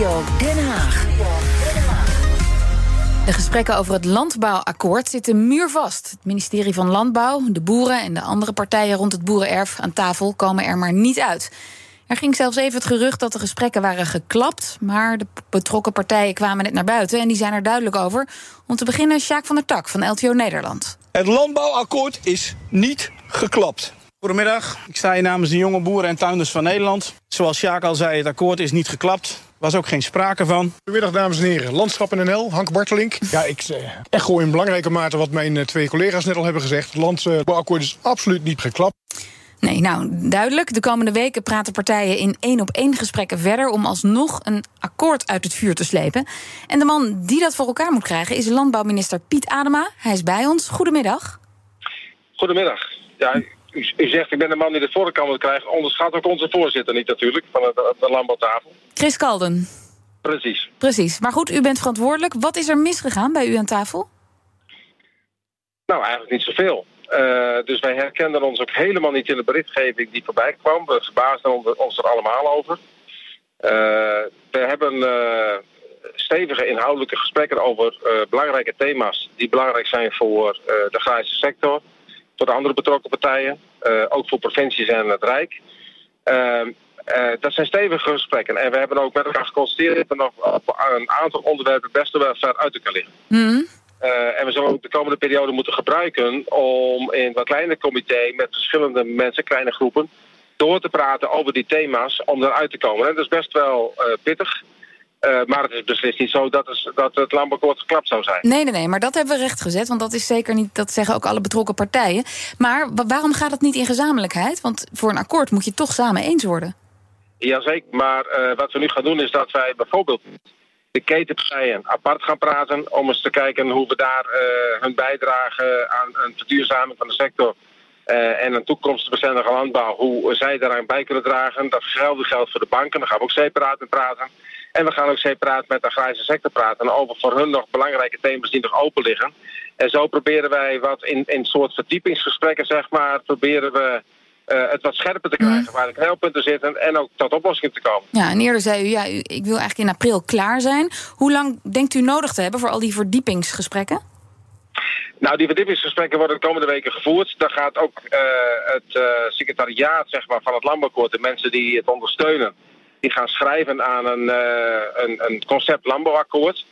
Studio Den Haag. De gesprekken over het landbouwakkoord zitten muurvast. Het ministerie van Landbouw, de boeren en de andere partijen rond het boerenerf aan tafel komen er maar niet uit. Er ging zelfs even het gerucht dat de gesprekken waren geklapt. Maar de betrokken partijen kwamen net naar buiten en die zijn er duidelijk over. Om te beginnen, Sjaak van der Tak van LTO Nederland. Het landbouwakkoord is niet geklapt. Goedemiddag, ik sta hier namens de jonge boeren en tuinders van Nederland. Zoals Sjaak al zei, het akkoord is niet geklapt. Was ook geen sprake van. Goedemiddag dames en heren, Landschap NL, Hank Bartelink. Ja, ik eh, echo in belangrijke mate wat mijn eh, twee collega's net al hebben gezegd. Het landbouwakkoord is absoluut niet geklapt. Nee, nou, duidelijk. De komende weken praten partijen in één op één gesprekken verder om alsnog een akkoord uit het vuur te slepen. En de man die dat voor elkaar moet krijgen is landbouwminister Piet Adema. Hij is bij ons. Goedemiddag. Goedemiddag. Ja, u, u zegt ik ben de man die de voorkant moet krijgen. Onderschat ook onze voorzitter niet natuurlijk van het, de landbouwtafel. Chris Kalden. Precies. Precies. Maar goed, u bent verantwoordelijk. Wat is er misgegaan bij u aan tafel? Nou, eigenlijk niet zoveel. Uh, dus wij herkenden ons ook helemaal niet in de berichtgeving die voorbij kwam. We verbaasden ons er allemaal over. Uh, we hebben uh, stevige inhoudelijke gesprekken over belangrijke thema's... die belangrijk zijn voor de agrarische sector, voor de andere betrokken partijen... ook voor provincies en het Rijk. dat zijn stevige gesprekken. En we hebben ook met elkaar geconstateerd... dat er nog een aantal onderwerpen best wel ver uit te kan liggen. Mm. Uh, en we zullen ook de komende periode moeten gebruiken om in wat kleiner comité met verschillende mensen, kleine groepen, door te praten over die thema's om eruit te komen. En dat is best wel uh, pittig. Uh, maar het is beslist niet zo dat, het, dat het landbouwakkoord geklapt zou zijn. Nee, nee, nee, maar dat hebben we rechtgezet. Want dat is zeker niet, dat zeggen ook alle betrokken partijen. Maar waarom gaat het niet in gezamenlijkheid? Want voor een akkoord moet je toch samen eens worden. Jazeker, maar wat we nu gaan doen is dat wij bijvoorbeeld de ketenpartijen apart gaan praten... om eens te kijken hoe we daar uh, hun bijdrage aan een verduurzaming van de sector... Uh, en een toekomstbestendige landbouw, hoe zij daaraan bij kunnen dragen. Dat geldt geldt voor de banken, daar gaan we ook separaat in praten. En we gaan ook separaat met de agrarische sector praten... over voor hun nog belangrijke thema's die nog open liggen. En zo proberen wij wat in, in soort verdiepingsgesprekken, zeg maar... proberen we uh, het wat scherper te krijgen, mm. waar de knelpunten zitten en ook tot oplossingen te komen. Ja, en eerder zei u, ja, ik wil eigenlijk in april klaar zijn. Hoe lang denkt u nodig te hebben voor al die verdiepingsgesprekken? Nou, die verdiepingsgesprekken worden de komende weken gevoerd. Daar gaat ook uh, het uh, secretariaat zeg maar, van het landbouwakkoord, de mensen die het ondersteunen, die gaan schrijven aan een, een, een concept landbouwakkoord.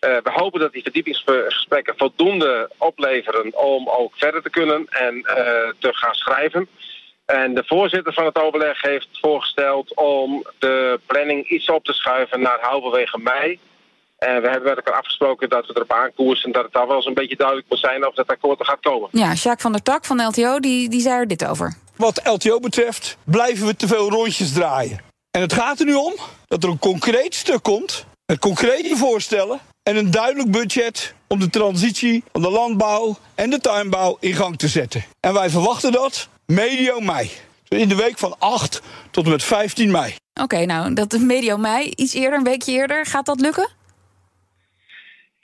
we hopen dat die verdiepingsgesprekken voldoende opleveren om ook verder te kunnen en te gaan schrijven. En de voorzitter van het overleg heeft voorgesteld om de planning iets op te schuiven naar halverwege mei. En we hebben met elkaar afgesproken dat we erop aankoersen... dat het daar wel eens een beetje duidelijk moet zijn of dat akkoord er gaat komen. Ja, Jacques van der Tak van de LTO die, die zei er dit over. Wat LTO betreft blijven we te veel rondjes draaien. En het gaat er nu om dat er een concreet stuk komt... met concrete voorstellen en een duidelijk budget... om de transitie van de landbouw en de tuinbouw in gang te zetten. En wij verwachten dat medio mei. In de week van 8 tot en met 15 mei. Oké, nou, dat medio mei. Iets eerder, een weekje eerder. Gaat dat lukken?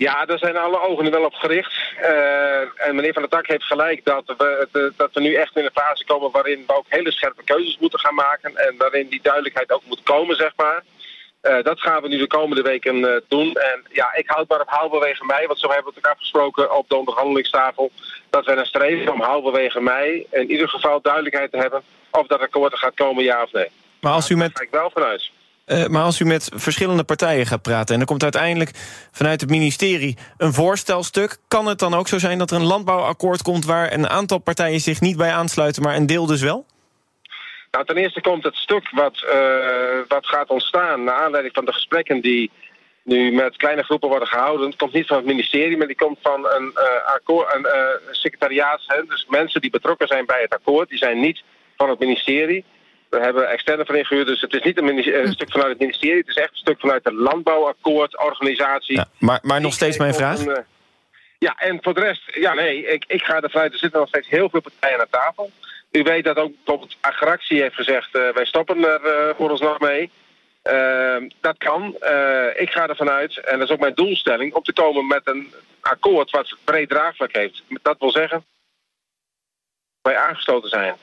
Ja, daar zijn alle ogen wel op gericht. Uh, en meneer Van der Tak heeft gelijk dat we, dat we nu echt in een fase komen... waarin we ook hele scherpe keuzes moeten gaan maken... en waarin die duidelijkheid ook moet komen, zeg maar. Uh, dat gaan we nu de komende weken uh, doen. En ja, ik houd maar op halverwege mei, want zo hebben we het ook afgesproken op de onderhandelingstafel. Dat we een streven om halverwege mei in ieder geval duidelijkheid te hebben of dat akkoord er gaat komen, ja of nee. Maar als u met... Daar ga ik wel vanuit. Uh, maar als u met verschillende partijen gaat praten... en er komt uiteindelijk vanuit het ministerie een voorstelstuk... kan het dan ook zo zijn dat er een landbouwakkoord komt... waar een aantal partijen zich niet bij aansluiten... maar een deel dus wel? Nou, ten eerste komt het stuk wat, uh, wat gaat ontstaan... naar aanleiding van de gesprekken die nu met kleine groepen worden gehouden. Het komt niet van het ministerie, maar die komt van een, uh, akkoord, een secretariaat. Hè, dus mensen die betrokken zijn bij het akkoord, die zijn niet van het ministerie. We hebben externe ingehuurd, dus het is niet een, een, stuk vanuit het ministerie. Het is echt een stuk vanuit de landbouwakkoordorganisatie. Ja, maar, maar nog steeds mijn vraag? Een, ja, en voor de rest, ja nee, ik, ik ga ervan uit, er zitten nog steeds heel veel partijen aan tafel. U weet dat ook bijvoorbeeld Agractie heeft gezegd... Uh, wij stoppen er uh, voor ons nog mee. Uh, dat kan. ik ga ervan uit, en dat is ook mijn doelstelling... om te komen met een akkoord wat breed draagvlak heeft. Dat wil zeggen... wij aangesloten zijn.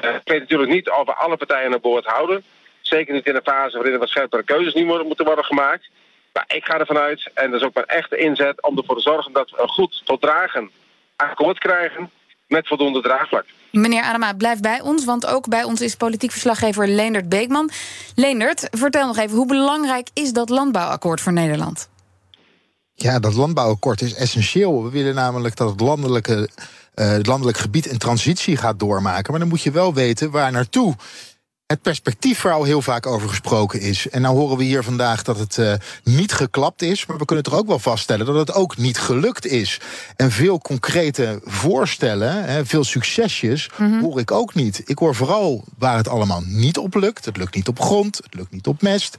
ik weet natuurlijk niet of we alle partijen aan boord houden... Zeker niet in een fase waarin er wat scherpere keuzes niet moeten worden gemaakt. Maar ik ga ervan uit, en dat is ook mijn echte inzet, om ervoor te zorgen dat we een goed tot dragen akkoord krijgen met voldoende draagvlak. Meneer Adema, blijf bij ons, want ook bij ons is politiek verslaggever Leendert Beekman. Leendert, vertel nog even, hoe belangrijk is dat landbouwakkoord voor Nederland? Ja, dat landbouwakkoord is essentieel. We willen namelijk dat het landelijke, uh, het landelijk gebied een transitie gaat doormaken. Maar dan moet je wel weten waar naartoe het perspectief waar al heel vaak over gesproken is. En nou horen we hier vandaag dat het uh, niet geklapt is. Maar we kunnen toch ook wel vaststellen dat het ook niet gelukt is. En veel concrete voorstellen, hè, veel succesjes, mm -hmm. hoor ik ook niet. Ik hoor vooral waar het allemaal niet op lukt. Het lukt niet op grond, het lukt niet op mest.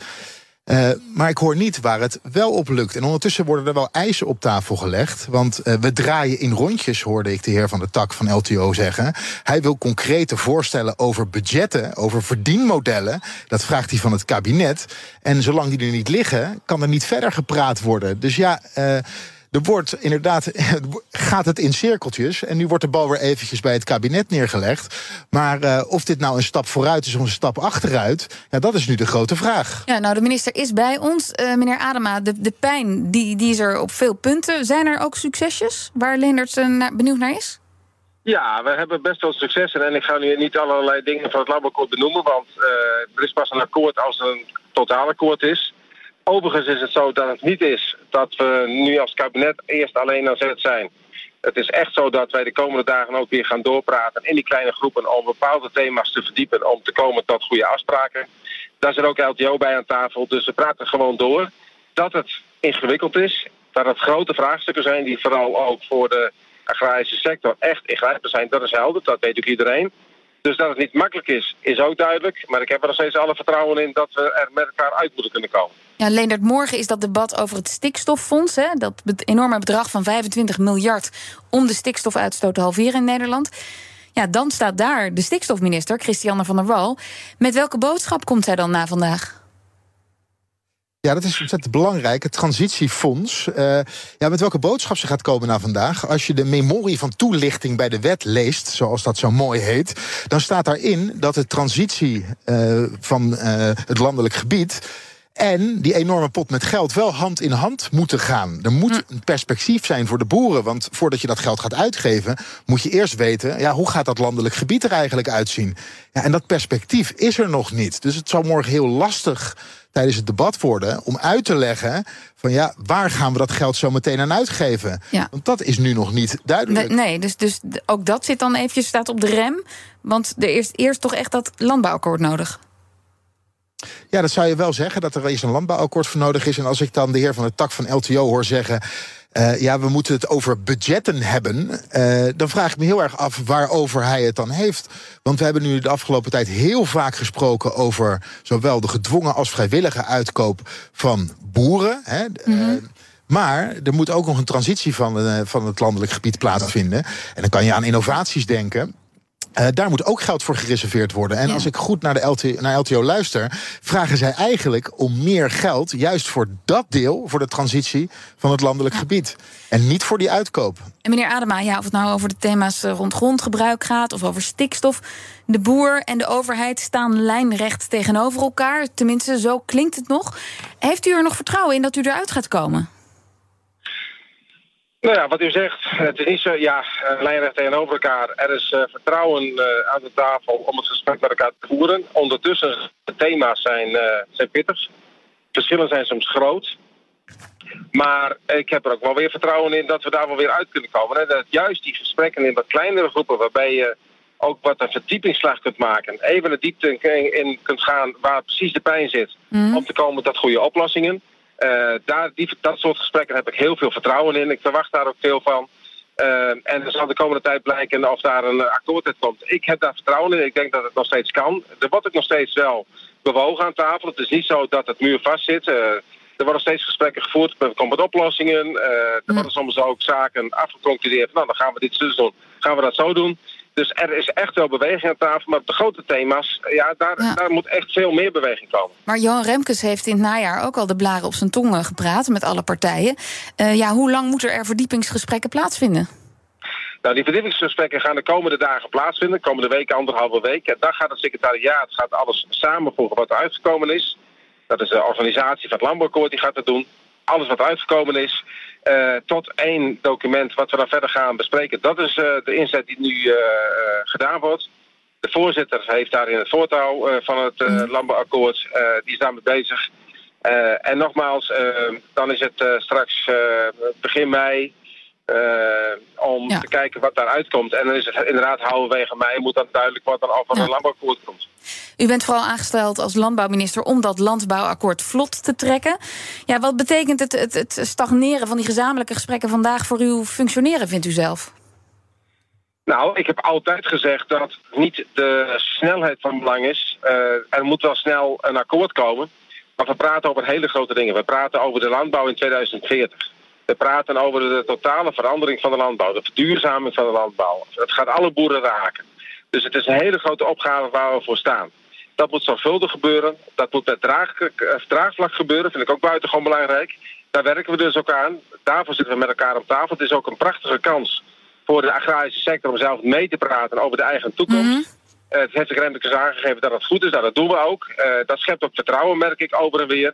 Uh, maar ik hoor niet waar het wel op lukt. En ondertussen worden er wel eisen op tafel gelegd. Want uh, we draaien in rondjes, hoorde ik de heer van de tak van LTO zeggen. Hij wil concrete voorstellen over budgetten, over verdienmodellen. Dat vraagt hij van het kabinet. En zolang die er niet liggen, kan er niet verder gepraat worden. Dus ja. Uh, er wordt inderdaad, gaat het in cirkeltjes. En nu wordt de bal weer eventjes bij het kabinet neergelegd. Maar uh, of dit nou een stap vooruit is of een stap achteruit, ja, dat is nu de grote vraag. Ja, nou, de minister is bij ons. Uh, meneer Adema, de, de pijn die, die is er op veel punten. Zijn er ook succesjes waar Leendert uh, benieuwd naar is? Ja, we hebben best wel successen. En ik ga nu niet allerlei dingen van het landbouwakkoord benoemen. Want er is pas een akkoord als er een totaalakkoord is. Overigens is het zo dat het niet is dat we nu als kabinet eerst alleen aan zet zijn. Het is echt zo dat wij de komende dagen ook weer gaan doorpraten in die kleine groepen om bepaalde thema's te verdiepen om te komen tot goede afspraken. Daar zit ook LTO bij aan tafel, dus we praten gewoon door. Dat het ingewikkeld is, dat het grote vraagstukken zijn die vooral ook voor de agrarische sector echt ingrijpend zijn, dat is helder, dat weet ook iedereen. Dus dat het niet makkelijk is, is ook duidelijk. Maar ik heb er nog steeds alle vertrouwen in dat we er met elkaar uit moeten kunnen komen. Ja, Leendert, morgen is dat debat over het stikstoffonds. Hè? Dat enorme bedrag van 25 miljard om de stikstofuitstoot te halveren in Nederland. Ja, dan staat daar de stikstofminister, Christiane van der Wal. Met welke boodschap komt zij dan na vandaag? Ja, dat is ontzettend belangrijk. Het transitiefonds. Uh, ja, met welke boodschap ze gaat komen na vandaag? Als je de memorie van toelichting bij de wet leest, zoals dat zo mooi heet, dan staat daarin dat de transitie uh, van uh, het landelijk gebied en die enorme pot met geld wel hand in hand moeten gaan. Er moet een perspectief zijn voor de boeren. Want voordat je dat geld gaat uitgeven, moet je eerst weten: ja, hoe gaat dat landelijk gebied er eigenlijk uitzien? Ja, en dat perspectief is er nog niet. Dus het zal morgen heel lastig tijdens het debat worden om uit te leggen van ja, waar gaan we dat geld zo meteen aan uitgeven? Ja. Want dat is nu nog niet duidelijk. Nee, nee, dus, dus ook dat zit dan eventjes staat op de rem. Want er is eerst toch echt dat landbouwakkoord nodig. Ja, dat zou je wel zeggen, dat er eerst een landbouwakkoord voor nodig is. En als ik dan de heer van de tak van LTO hoor zeggen... Uh, ja, we moeten het over budgetten hebben. Uh, dan vraag ik me heel erg af waarover hij het dan heeft. Want we hebben nu de afgelopen tijd heel vaak gesproken over zowel de gedwongen als vrijwillige uitkoop van boeren. Hè. Mm -hmm. uh, maar er moet ook nog een transitie van, van het landelijk gebied plaatsvinden. En dan kan je aan innovaties denken. Uh, daar moet ook geld voor gereserveerd worden. En ja. als ik goed naar, de LT, naar LTO luister, vragen zij eigenlijk om meer geld, juist voor dat deel, voor de transitie van het landelijk ja. gebied. En niet voor die uitkoop. En meneer Adema, ja, of het nou over de thema's rond grondgebruik gaat of over stikstof. De boer en de overheid staan lijnrecht tegenover elkaar. Tenminste, zo klinkt het nog. Heeft u er nog vertrouwen in dat u eruit gaat komen? Nou ja, wat u zegt, het is niet zo, ja, lijnrecht tegenover elkaar. Er is uh, vertrouwen uh, aan de tafel om het gesprek met elkaar te voeren. Ondertussen, de thema's zijn, uh, zijn pittig. Verschillen zijn soms groot. Maar ik heb er ook wel weer vertrouwen in dat we daar wel weer uit kunnen komen. En dat juist die gesprekken in wat kleinere groepen, waarbij je ook wat een verdiepingsslag kunt maken. Even de diepte in kunt gaan waar precies de pijn zit. Mm. Om te komen tot goede oplossingen. Uh, daar, die, dat soort gesprekken heb ik heel veel vertrouwen in. Ik verwacht daar ook veel van. Uh, en er zal de komende tijd blijken of daar een akkoord uit komt. Ik heb daar vertrouwen in. Ik denk dat het nog steeds kan. Er wordt ook nog steeds wel bewogen aan tafel. Het is niet zo dat het muur vast zit. Uh, er worden steeds gesprekken gevoerd. Er komen oplossingen. Uh, er worden soms ook zaken afgeconcludeerd. Nou, dan gaan we dit dus doen. Gaan we dat zo doen. Dus er is echt wel beweging aan tafel. Maar op de grote thema's, ja, daar, ja. daar moet echt veel meer beweging komen. Maar Johan Remkes heeft in het najaar ook al de blaren op zijn tongen gepraat met alle partijen. Uh, ja, hoe lang moeten er verdiepingsgesprekken plaatsvinden? Nou, die verdiepingsgesprekken gaan de komende dagen plaatsvinden, de komende week, anderhalve week. En dan gaat het secretariaat gaat alles samenvoegen wat er uitgekomen is. Dat is de organisatie van het Landbouwakkoord die gaat dat doen. Alles wat uitgekomen is, uh, tot één document wat we dan verder gaan bespreken. Dat is uh, de inzet die nu uh, gedaan wordt. De voorzitter heeft daar in het voortouw van het Landbouwakkoord, die is daarmee bezig. en nogmaals, dan is het straks begin mei om ja. te kijken wat daaruit komt. En dan is het inderdaad halverwege mei moet dan duidelijk wat er al van ja. een landbouwakkoord komt. U bent vooral aangesteld als landbouwminister om dat landbouwakkoord vlot te trekken. Ja, wat betekent het, het, het stagneren van die gezamenlijke gesprekken vandaag voor uw functioneren, vindt u zelf? Nou, ik heb altijd gezegd dat niet de snelheid van belang is. Uh, er moet wel snel een akkoord komen. Maar we praten over hele grote dingen. We praten over de landbouw in 2040. We praten over de totale verandering van de landbouw, de verduurzaming van de landbouw. Het gaat alle boeren raken. Dus het is een hele grote opgave waar we voor staan. Dat moet zorgvuldig gebeuren. Dat moet met draag, eh, draagvlak gebeuren. Vind ik ook buitengewoon belangrijk. Daar werken we dus ook aan. Daarvoor zitten we met elkaar op tafel. Het is ook een prachtige kans voor de agrarische sector om zelf mee te praten over de eigen toekomst. Mm -hmm. uh, het heeft de Remkes aangegeven dat het goed is. Nou, dat doen we ook. Uh, dat schept ook vertrouwen, merk ik, over en weer.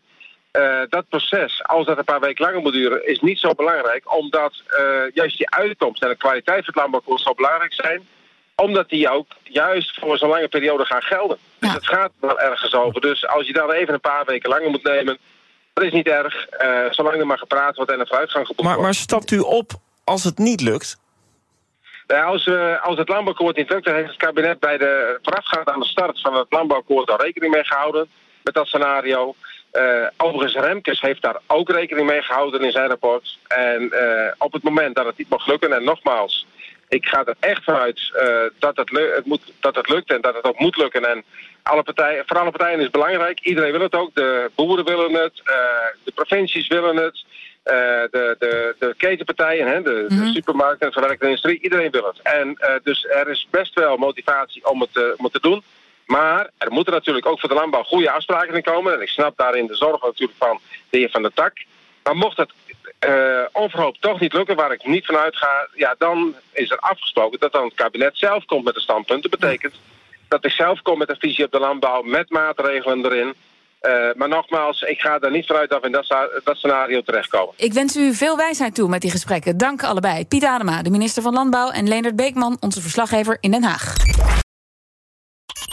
Uh, dat proces, als dat een paar weken langer moet duren, is niet zo belangrijk. Omdat uh, juist die uitkomst en de kwaliteit van het landbouwakkoord zo belangrijk zijn. Omdat die ook juist voor zo'n lange periode gaan gelden. Dus ja. het gaat wel ergens over. Dus als je dan even een paar weken langer moet nemen, dat is niet erg. Uh, zolang er maar gepraat wordt en een vooruitgang geboekt maar, wordt. Maar stapt u op als het niet lukt? Nou, als, uh, als het landbouwakkoord niet lukt, dan heeft het kabinet bij de voorafgaand aan de start van het landbouwakkoord al rekening mee gehouden met dat scenario. Uh, overigens, Remkes heeft daar ook rekening mee gehouden in zijn rapport. En uh, op het moment dat het niet mag lukken, en nogmaals, ik ga er echt vanuit uh, dat, het het moet, dat het lukt en dat het ook moet lukken. En alle partijen, voor alle partijen is het belangrijk. Iedereen wil het ook. De boeren willen het, de provincies willen het. de, de, de ketenpartijen, hè, de, mm -hmm. de supermarkten en de verwerkende industrie, iedereen wil het. En dus er is best wel motivatie om het, om het te doen. Er moeten natuurlijk ook voor de landbouw goede afspraken in komen. En ik snap daarin de zorg natuurlijk van de heer Van der Tak. Maar mocht het uh, onverhoopt toch niet lukken, waar ik niet van uitga... ja, dan is er afgesproken dat dan het kabinet zelf komt met een standpunt. Dat betekent dat ik zelf kom met een visie op de landbouw met maatregelen erin... Uh, maar nogmaals, ik ga er niet vanuit dat we in dat, dat, scenario terechtkomen. Ik wens u veel wijsheid toe met die gesprekken. Dank allebei. Piet Adema, de minister van Landbouw... en Leendert Beekman, onze verslaggever in Den Haag.